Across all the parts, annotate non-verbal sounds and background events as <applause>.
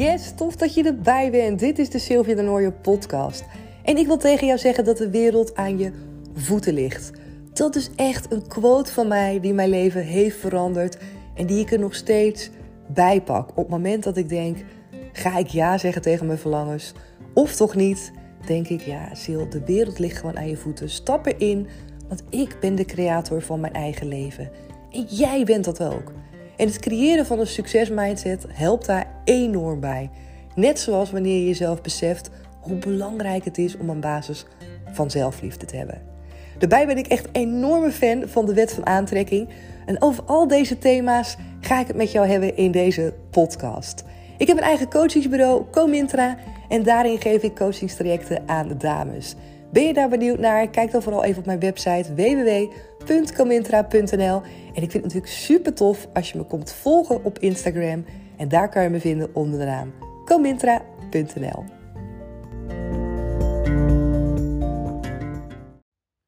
Yes, tof dat je erbij bent. Dit is de Sylvia de Nooijer podcast. En ik wil tegen jou zeggen dat de wereld aan je voeten ligt. Dat is echt een quote van mij die mijn leven heeft veranderd en die ik er nog steeds bij pak. Op het moment dat ik denk, ga ik ja zeggen tegen mijn verlangens of toch niet? Denk ik, ja, Sil, de wereld ligt gewoon aan je voeten. Stap erin, want ik ben de creator van mijn eigen leven. En jij bent dat ook. En het creëren van een succesmindset helpt daar enorm bij. Net zoals wanneer je jezelf beseft hoe belangrijk het is om een basis van zelfliefde te hebben. Daarbij ben ik echt enorme fan van de wet van aantrekking. En over al deze thema's ga ik het met jou hebben in deze podcast. Ik heb een eigen coachingsbureau, Comintra, en daarin geef ik coachingstrajecten aan de dames. Ben je daar benieuwd naar? Kijk dan vooral even op mijn website www.comintra.nl. En ik vind het natuurlijk super tof als je me komt volgen op Instagram. En daar kan je me vinden onder de naam comintra.nl.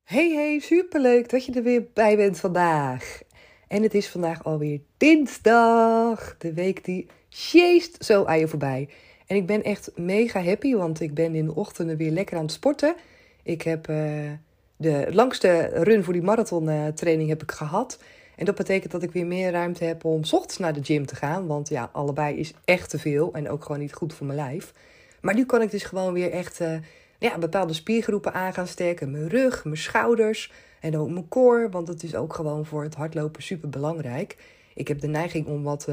Hey hey, superleuk dat je er weer bij bent vandaag. En het is vandaag alweer dinsdag. De week die sjeest zo aan je voorbij. En ik ben echt mega happy, want ik ben in de ochtenden weer lekker aan het sporten. Ik heb uh, de langste run voor die marathontraining heb ik gehad. En dat betekent dat ik weer meer ruimte heb om ochtends naar de gym te gaan. Want ja, allebei is echt te veel en ook gewoon niet goed voor mijn lijf. Maar nu kan ik dus gewoon weer echt uh, ja, bepaalde spiergroepen aan gaan sterken. Mijn rug, mijn schouders en ook mijn core. Want dat is ook gewoon voor het hardlopen super belangrijk. Ik heb de neiging om wat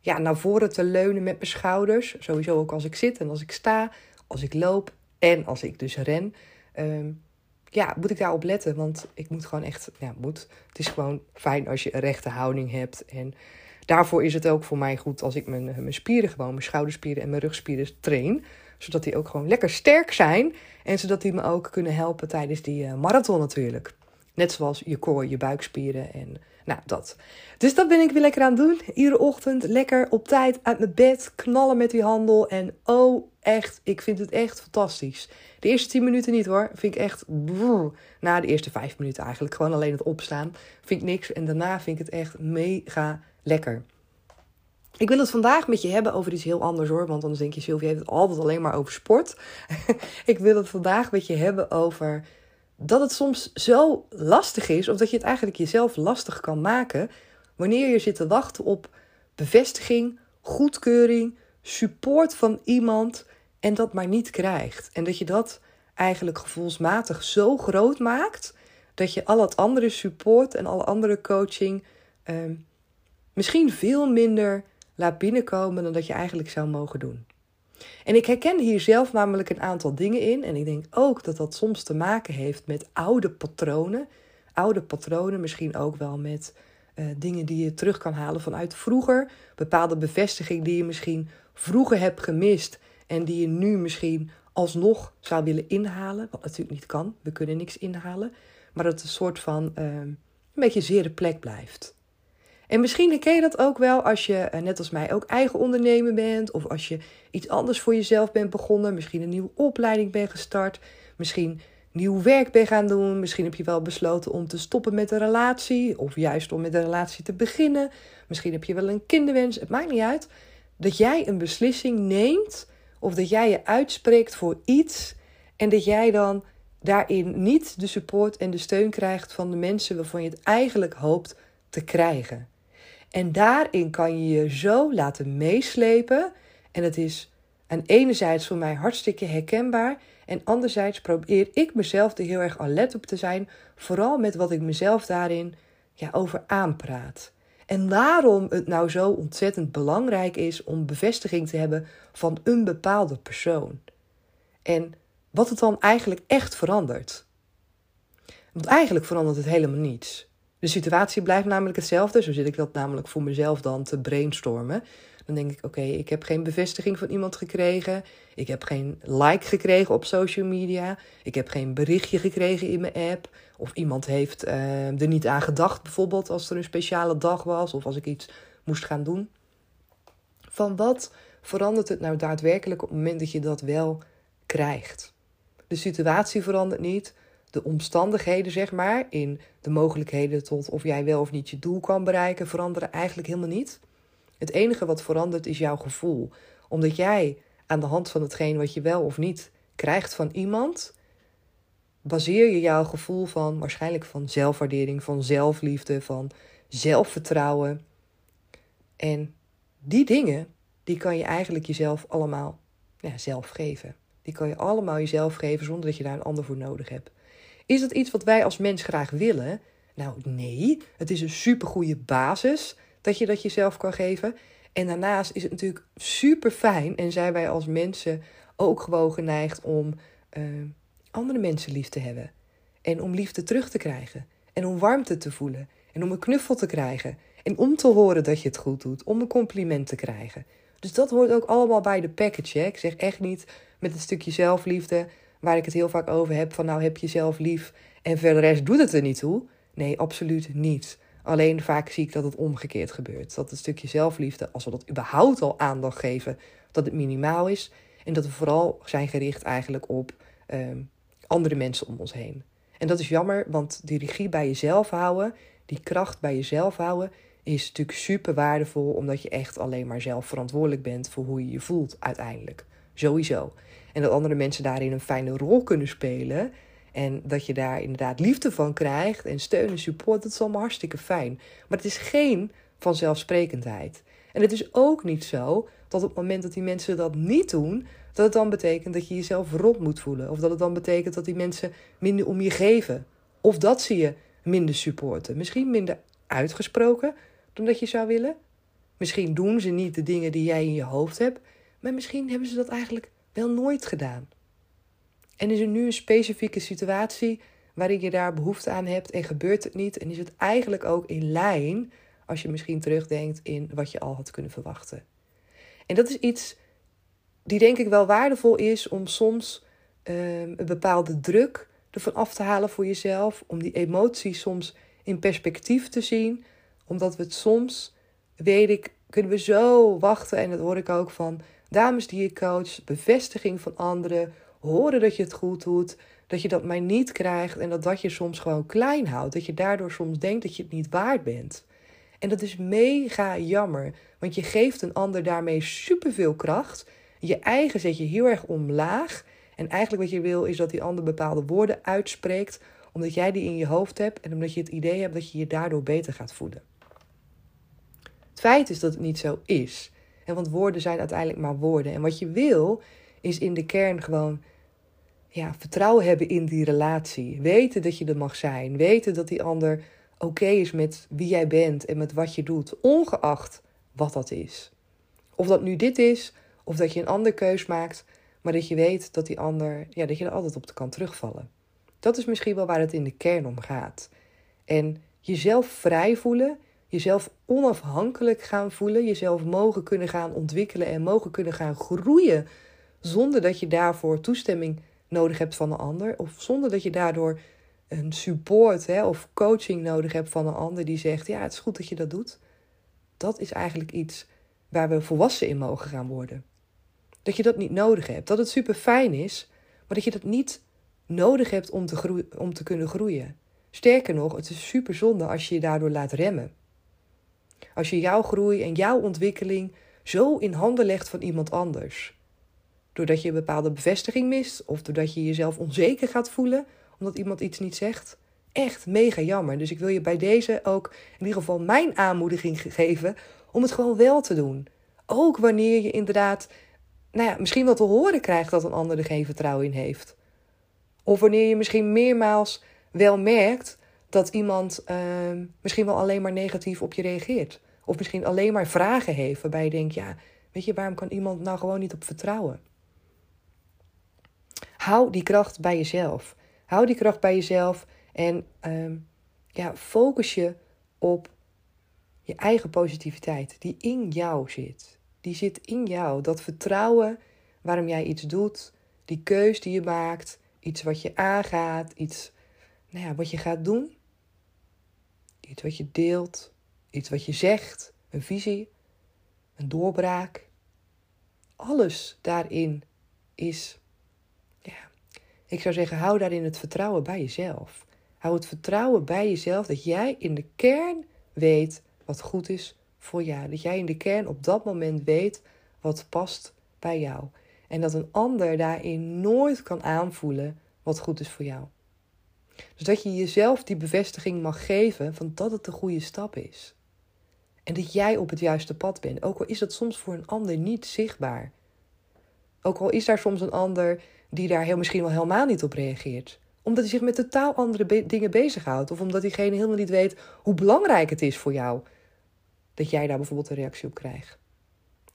ja, naar voren te leunen met mijn schouders. Sowieso ook als ik zit en als ik sta, als ik loop en als ik dus ren. Um, ja, moet ik daarop letten? Want ik moet gewoon echt, ja, moet. Het is gewoon fijn als je een rechte houding hebt. En daarvoor is het ook voor mij goed als ik mijn, mijn spieren, gewoon mijn schouderspieren en mijn rugspieren train. Zodat die ook gewoon lekker sterk zijn. En zodat die me ook kunnen helpen tijdens die uh, marathon natuurlijk. Net zoals je core, je buikspieren en nou, dat. Dus dat ben ik weer lekker aan het doen. Iedere ochtend lekker op tijd uit mijn bed, knallen met die handel. En oh, echt, ik vind het echt fantastisch. De eerste 10 minuten niet hoor. Vind ik echt. Na de eerste 5 minuten eigenlijk. Gewoon alleen het opstaan. Vind ik niks. En daarna vind ik het echt mega lekker. Ik wil het vandaag met je hebben over iets heel anders hoor. Want anders denk je, Sylvie heeft het altijd alleen maar over sport. <laughs> ik wil het vandaag met je hebben over dat het soms zo lastig is, of dat je het eigenlijk jezelf lastig kan maken, wanneer je zit te wachten op bevestiging, goedkeuring, support van iemand en dat maar niet krijgt. En dat je dat eigenlijk gevoelsmatig zo groot maakt dat je al het andere support en alle andere coaching eh, misschien veel minder laat binnenkomen dan dat je eigenlijk zou mogen doen. En ik herken hier zelf namelijk een aantal dingen in. En ik denk ook dat dat soms te maken heeft met oude patronen. Oude patronen, misschien ook wel met uh, dingen die je terug kan halen vanuit vroeger. Bepaalde bevestiging die je misschien vroeger hebt gemist. En die je nu misschien alsnog zou willen inhalen. Wat natuurlijk niet kan. We kunnen niks inhalen. Maar dat het een soort van uh, een beetje zere plek blijft. En misschien herken je dat ook wel als je, eh, net als mij, ook eigen ondernemer bent. Of als je iets anders voor jezelf bent begonnen. Misschien een nieuwe opleiding bent gestart. Misschien nieuw werk bent gaan doen. Misschien heb je wel besloten om te stoppen met een relatie. Of juist om met een relatie te beginnen. Misschien heb je wel een kinderwens. Het maakt niet uit. Dat jij een beslissing neemt. Of dat jij je uitspreekt voor iets. En dat jij dan daarin niet de support en de steun krijgt van de mensen waarvan je het eigenlijk hoopt te krijgen. En daarin kan je je zo laten meeslepen. En het is aan enerzijds voor mij hartstikke herkenbaar. En anderzijds probeer ik mezelf er heel erg alert op te zijn. Vooral met wat ik mezelf daarin ja, over aanpraat. En waarom het nou zo ontzettend belangrijk is om bevestiging te hebben van een bepaalde persoon. En wat het dan eigenlijk echt verandert. Want eigenlijk verandert het helemaal niets. De situatie blijft namelijk hetzelfde. Zo zit ik dat namelijk voor mezelf dan te brainstormen. Dan denk ik: oké, ik heb geen bevestiging van iemand gekregen. Ik heb geen like gekregen op social media. Ik heb geen berichtje gekregen in mijn app. Of iemand heeft uh, er niet aan gedacht, bijvoorbeeld als er een speciale dag was of als ik iets moest gaan doen. Van wat verandert het nou daadwerkelijk op het moment dat je dat wel krijgt? De situatie verandert niet de omstandigheden, zeg maar, in de mogelijkheden tot of jij wel of niet je doel kan bereiken, veranderen eigenlijk helemaal niet. Het enige wat verandert is jouw gevoel. omdat jij aan de hand van hetgeen wat je wel of niet krijgt van iemand, baseer je jouw gevoel van waarschijnlijk van zelfwaardering, van zelfliefde, van zelfvertrouwen. En die dingen, die kan je eigenlijk jezelf allemaal ja, zelf geven. Die kan je allemaal jezelf geven zonder dat je daar een ander voor nodig hebt. Is dat iets wat wij als mens graag willen? Nou, nee. Het is een supergoeie basis dat je dat jezelf kan geven. En daarnaast is het natuurlijk super fijn en zijn wij als mensen ook gewoon geneigd om uh, andere mensen lief te hebben. En om liefde terug te krijgen. En om warmte te voelen. En om een knuffel te krijgen. En om te horen dat je het goed doet. Om een compliment te krijgen. Dus dat hoort ook allemaal bij de package. Ik zeg echt niet met het stukje zelfliefde, waar ik het heel vaak over heb, van nou heb je zelf lief en verder rest doet het er niet toe. Nee, absoluut niet. Alleen vaak zie ik dat het omgekeerd gebeurt. Dat het stukje zelfliefde, als we dat überhaupt al aandacht geven, dat het minimaal is. En dat we vooral zijn gericht eigenlijk op ehm, andere mensen om ons heen. En dat is jammer, want die regie bij jezelf houden, die kracht bij jezelf houden, is natuurlijk super waardevol, omdat je echt alleen maar zelf verantwoordelijk bent voor hoe je je voelt uiteindelijk. Sowieso. En dat andere mensen daarin een fijne rol kunnen spelen. En dat je daar inderdaad liefde van krijgt en steun en support, dat is allemaal hartstikke fijn. Maar het is geen vanzelfsprekendheid. En het is ook niet zo dat op het moment dat die mensen dat niet doen, dat het dan betekent dat je jezelf rot moet voelen. Of dat het dan betekent dat die mensen minder om je geven. Of dat ze je minder supporten. Misschien minder uitgesproken dan dat je zou willen. Misschien doen ze niet de dingen die jij in je hoofd hebt. Maar misschien hebben ze dat eigenlijk wel nooit gedaan. En is er nu een specifieke situatie waarin je daar behoefte aan hebt en gebeurt het niet? En is het eigenlijk ook in lijn als je misschien terugdenkt in wat je al had kunnen verwachten? En dat is iets die denk ik wel waardevol is om soms um, een bepaalde druk ervan af te halen voor jezelf. Om die emoties soms in perspectief te zien. Omdat we het soms, weet ik, kunnen we zo wachten. En dat hoor ik ook van dames die je coach, bevestiging van anderen, horen dat je het goed doet, dat je dat maar niet krijgt en dat dat je soms gewoon klein houdt, dat je daardoor soms denkt dat je het niet waard bent. En dat is mega jammer, want je geeft een ander daarmee superveel kracht. Je eigen zet je heel erg omlaag. En eigenlijk wat je wil is dat die ander bepaalde woorden uitspreekt, omdat jij die in je hoofd hebt en omdat je het idee hebt dat je je daardoor beter gaat voelen. Het feit is dat het niet zo is want woorden zijn uiteindelijk maar woorden. En wat je wil, is in de kern gewoon ja, vertrouwen hebben in die relatie. Weten dat je er mag zijn. Weten dat die ander oké is met wie jij bent en met wat je doet, ongeacht wat dat is. Of dat nu dit is, of dat je een andere keus maakt, maar dat je weet dat die ander, ja, dat je er altijd op kan terugvallen. Dat is misschien wel waar het in de kern om gaat. En jezelf vrij voelen jezelf onafhankelijk gaan voelen, jezelf mogen kunnen gaan ontwikkelen en mogen kunnen gaan groeien, zonder dat je daarvoor toestemming nodig hebt van een ander, of zonder dat je daardoor een support hè, of coaching nodig hebt van een ander die zegt: Ja, het is goed dat je dat doet. Dat is eigenlijk iets waar we volwassen in mogen gaan worden. Dat je dat niet nodig hebt. Dat het super fijn is, maar dat je dat niet nodig hebt om te, om te kunnen groeien. Sterker nog, het is super zonde als je je daardoor laat remmen. Als je jouw groei en jouw ontwikkeling zo in handen legt van iemand anders. Doordat je een bepaalde bevestiging mist of doordat je jezelf onzeker gaat voelen omdat iemand iets niet zegt. Echt mega jammer. Dus ik wil je bij deze ook in ieder geval mijn aanmoediging geven om het gewoon wel te doen. Ook wanneer je inderdaad, nou ja, misschien wel te horen krijgt dat een ander er geen vertrouwen in heeft. Of wanneer je misschien meermaals wel merkt dat iemand uh, misschien wel alleen maar negatief op je reageert. Of misschien alleen maar vragen heeft waarbij je denkt, ja, weet je, waarom kan iemand nou gewoon niet op vertrouwen? Hou die kracht bij jezelf. Hou die kracht bij jezelf en uh, ja, focus je op je eigen positiviteit die in jou zit. Die zit in jou. Dat vertrouwen waarom jij iets doet, die keus die je maakt, iets wat je aangaat, iets nou ja, wat je gaat doen. Iets wat je deelt, iets wat je zegt, een visie, een doorbraak. Alles daarin is, ja, ik zou zeggen, hou daarin het vertrouwen bij jezelf. Hou het vertrouwen bij jezelf dat jij in de kern weet wat goed is voor jou. Dat jij in de kern op dat moment weet wat past bij jou. En dat een ander daarin nooit kan aanvoelen wat goed is voor jou. Dus dat je jezelf die bevestiging mag geven van dat het de goede stap is. En dat jij op het juiste pad bent. Ook al is dat soms voor een ander niet zichtbaar. Ook al is daar soms een ander die daar heel, misschien wel helemaal niet op reageert. Omdat hij zich met totaal andere dingen bezighoudt. Of omdat diegene helemaal niet weet hoe belangrijk het is voor jou. Dat jij daar bijvoorbeeld een reactie op krijgt.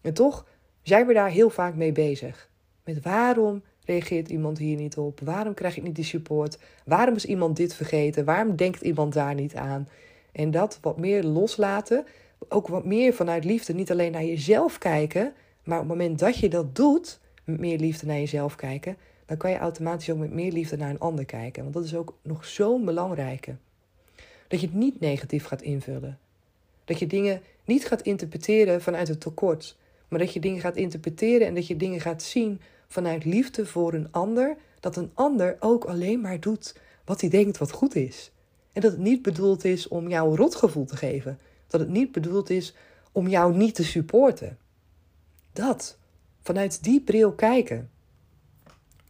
En toch zijn we daar heel vaak mee bezig. Met waarom reageert iemand hier niet op? Waarom krijg ik niet die support? Waarom is iemand dit vergeten? Waarom denkt iemand daar niet aan? En dat wat meer loslaten, ook wat meer vanuit liefde, niet alleen naar jezelf kijken, maar op het moment dat je dat doet, met meer liefde naar jezelf kijken, dan kan je automatisch ook met meer liefde naar een ander kijken. Want dat is ook nog zo'n belangrijke. Dat je het niet negatief gaat invullen. Dat je dingen niet gaat interpreteren vanuit het tekort, maar dat je dingen gaat interpreteren en dat je dingen gaat zien vanuit liefde voor een ander, dat een ander ook alleen maar doet wat hij denkt wat goed is. En dat het niet bedoeld is om jou een rotgevoel te geven. Dat het niet bedoeld is om jou niet te supporten. Dat, vanuit die bril kijken.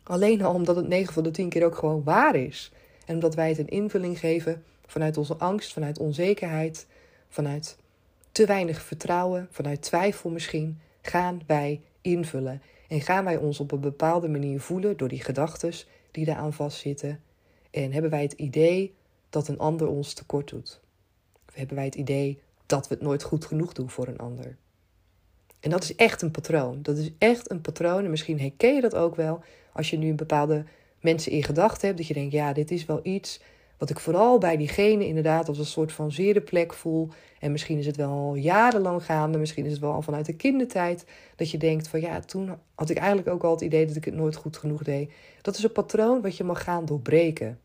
Alleen al omdat het 9 van de 10 keer ook gewoon waar is. En omdat wij het een invulling geven vanuit onze angst, vanuit onzekerheid, vanuit te weinig vertrouwen, vanuit twijfel misschien, gaan wij invullen. En gaan wij ons op een bepaalde manier voelen door die gedachten die daaraan vastzitten. En hebben wij het idee dat een ander ons tekort doet. Of hebben wij het idee dat we het nooit goed genoeg doen voor een ander. En dat is echt een patroon. Dat is echt een patroon. En misschien herken je dat ook wel als je nu een bepaalde mensen in gedachten hebt. Dat je denkt, ja, dit is wel iets wat ik vooral bij diegene inderdaad als een soort van zere plek voel. En misschien is het wel al jarenlang gaande, misschien is het wel al vanuit de kindertijd. Dat je denkt van ja, toen had ik eigenlijk ook al het idee dat ik het nooit goed genoeg deed. Dat is een patroon wat je mag gaan doorbreken.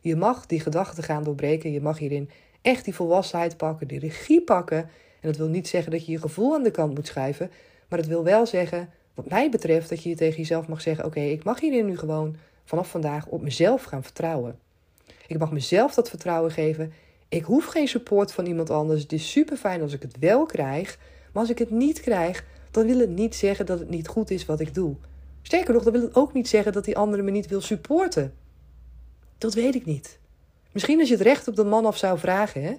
Je mag die gedachten gaan doorbreken. Je mag hierin echt die volwassenheid pakken, die regie pakken. En dat wil niet zeggen dat je je gevoel aan de kant moet schuiven. Maar het wil wel zeggen, wat mij betreft, dat je tegen jezelf mag zeggen: Oké, ik mag hierin nu gewoon vanaf vandaag op mezelf gaan vertrouwen. Ik mag mezelf dat vertrouwen geven. Ik hoef geen support van iemand anders. Het is super fijn als ik het wel krijg. Maar als ik het niet krijg, dan wil het niet zeggen dat het niet goed is wat ik doe. Sterker nog, dan wil het ook niet zeggen dat die andere me niet wil supporten. Dat weet ik niet. Misschien als je het recht op de man af zou vragen, hè?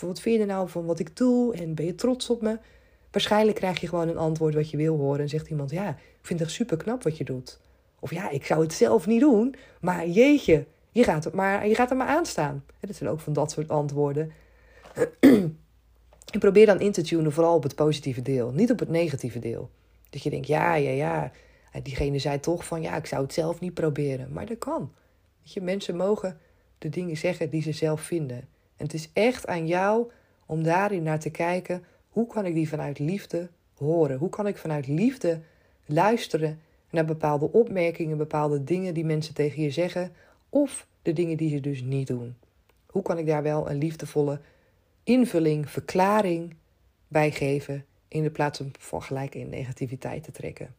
Wat vind je nou van wat ik doe en ben je trots op me? Waarschijnlijk krijg je gewoon een antwoord wat je wil horen en zegt iemand: Ja, ik vind het super knap wat je doet. Of ja, ik zou het zelf niet doen, maar jeetje, je gaat, het maar, je gaat er maar aan staan. dat zijn ook van dat soort antwoorden. en probeer dan in te tunen vooral op het positieve deel, niet op het negatieve deel. Dat je denkt, ja, ja, ja. Diegene zei toch van, ja, ik zou het zelf niet proberen. Maar dat kan. Je, mensen mogen de dingen zeggen die ze zelf vinden. En het is echt aan jou om daarin naar te kijken, hoe kan ik die vanuit liefde horen? Hoe kan ik vanuit liefde luisteren naar bepaalde opmerkingen, bepaalde dingen die mensen tegen je zeggen, of de dingen die ze dus niet doen. Hoe kan ik daar wel een liefdevolle invulling, verklaring bij geven in de plaats van gelijk in negativiteit te trekken?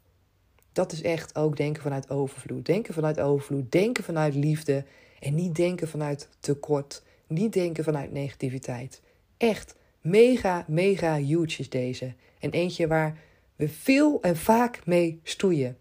Dat is echt ook denken vanuit overvloed. Denken vanuit overvloed, denken vanuit liefde en niet denken vanuit tekort, niet denken vanuit negativiteit. Echt mega, mega huge is deze. En eentje waar we veel en vaak mee stoeien.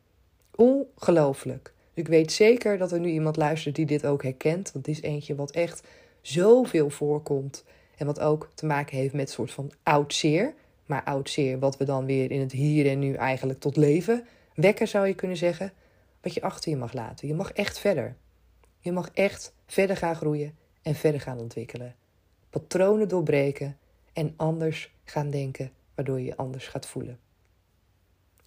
Ongelooflijk. Ik weet zeker dat er nu iemand luistert die dit ook herkent. Want het is eentje wat echt zoveel voorkomt. En wat ook te maken heeft met een soort van oud zeer. Maar oud zeer wat we dan weer in het hier en nu eigenlijk tot leven wekken, zou je kunnen zeggen. Wat je achter je mag laten. Je mag echt verder. Je mag echt verder gaan groeien en verder gaan ontwikkelen. Patronen doorbreken en anders gaan denken, waardoor je je anders gaat voelen.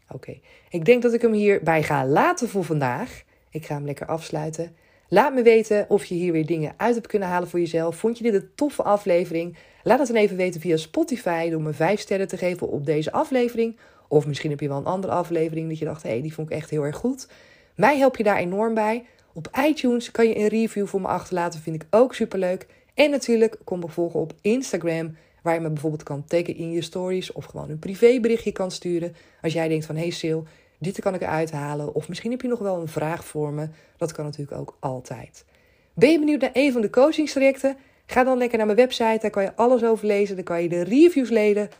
Oké, ik denk dat ik hem hierbij ga laten voor vandaag. Ik ga hem lekker afsluiten. Laat me weten of je hier weer dingen uit hebt kunnen halen voor jezelf. Vond je dit een toffe aflevering? Laat het dan even weten via Spotify door me 5 sterren te geven op deze aflevering. Of misschien heb je wel een andere aflevering dat je dacht, hé, hey, die vond ik echt heel erg goed. Mij help je daar enorm bij. Op iTunes kan je een review voor me achterlaten, vind ik ook superleuk. En natuurlijk kom me volgen op Instagram, waar je me bijvoorbeeld kan taggen in je stories of gewoon een privéberichtje kan sturen. Als jij denkt van, hey Sil, dit kan ik eruit halen. Of misschien heb je nog wel een vraag voor me. Dat kan natuurlijk ook altijd. Ben je benieuwd naar een van de coachingstrajecten? Ga dan lekker naar mijn website. Daar kan je alles over lezen. Dan kan je de reviews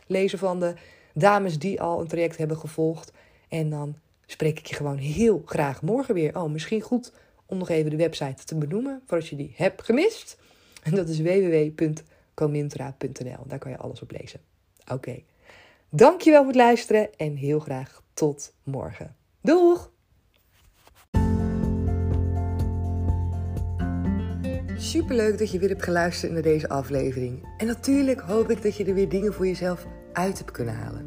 lezen van de dames die al een traject hebben gevolgd. En dan spreek ik je gewoon heel graag morgen weer. Oh, misschien goed om nog even de website te benoemen voor als je die hebt gemist. En dat is www.comintra.nl. Daar kan je alles op lezen. Oké. Dankjewel voor het luisteren en heel graag tot morgen. Doeg! Superleuk dat je weer hebt geluisterd naar deze aflevering. En natuurlijk hoop ik dat je er weer dingen voor jezelf uit hebt kunnen halen.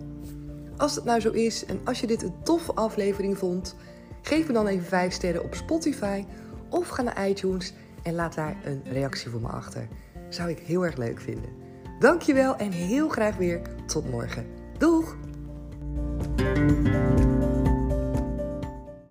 Als het nou zo is en als je dit een toffe aflevering vond, geef me dan even 5 sterren op Spotify of ga naar iTunes en laat daar een reactie voor me achter. Zou ik heel erg leuk vinden. Dankjewel en heel graag weer tot morgen. Doeg! Thank you.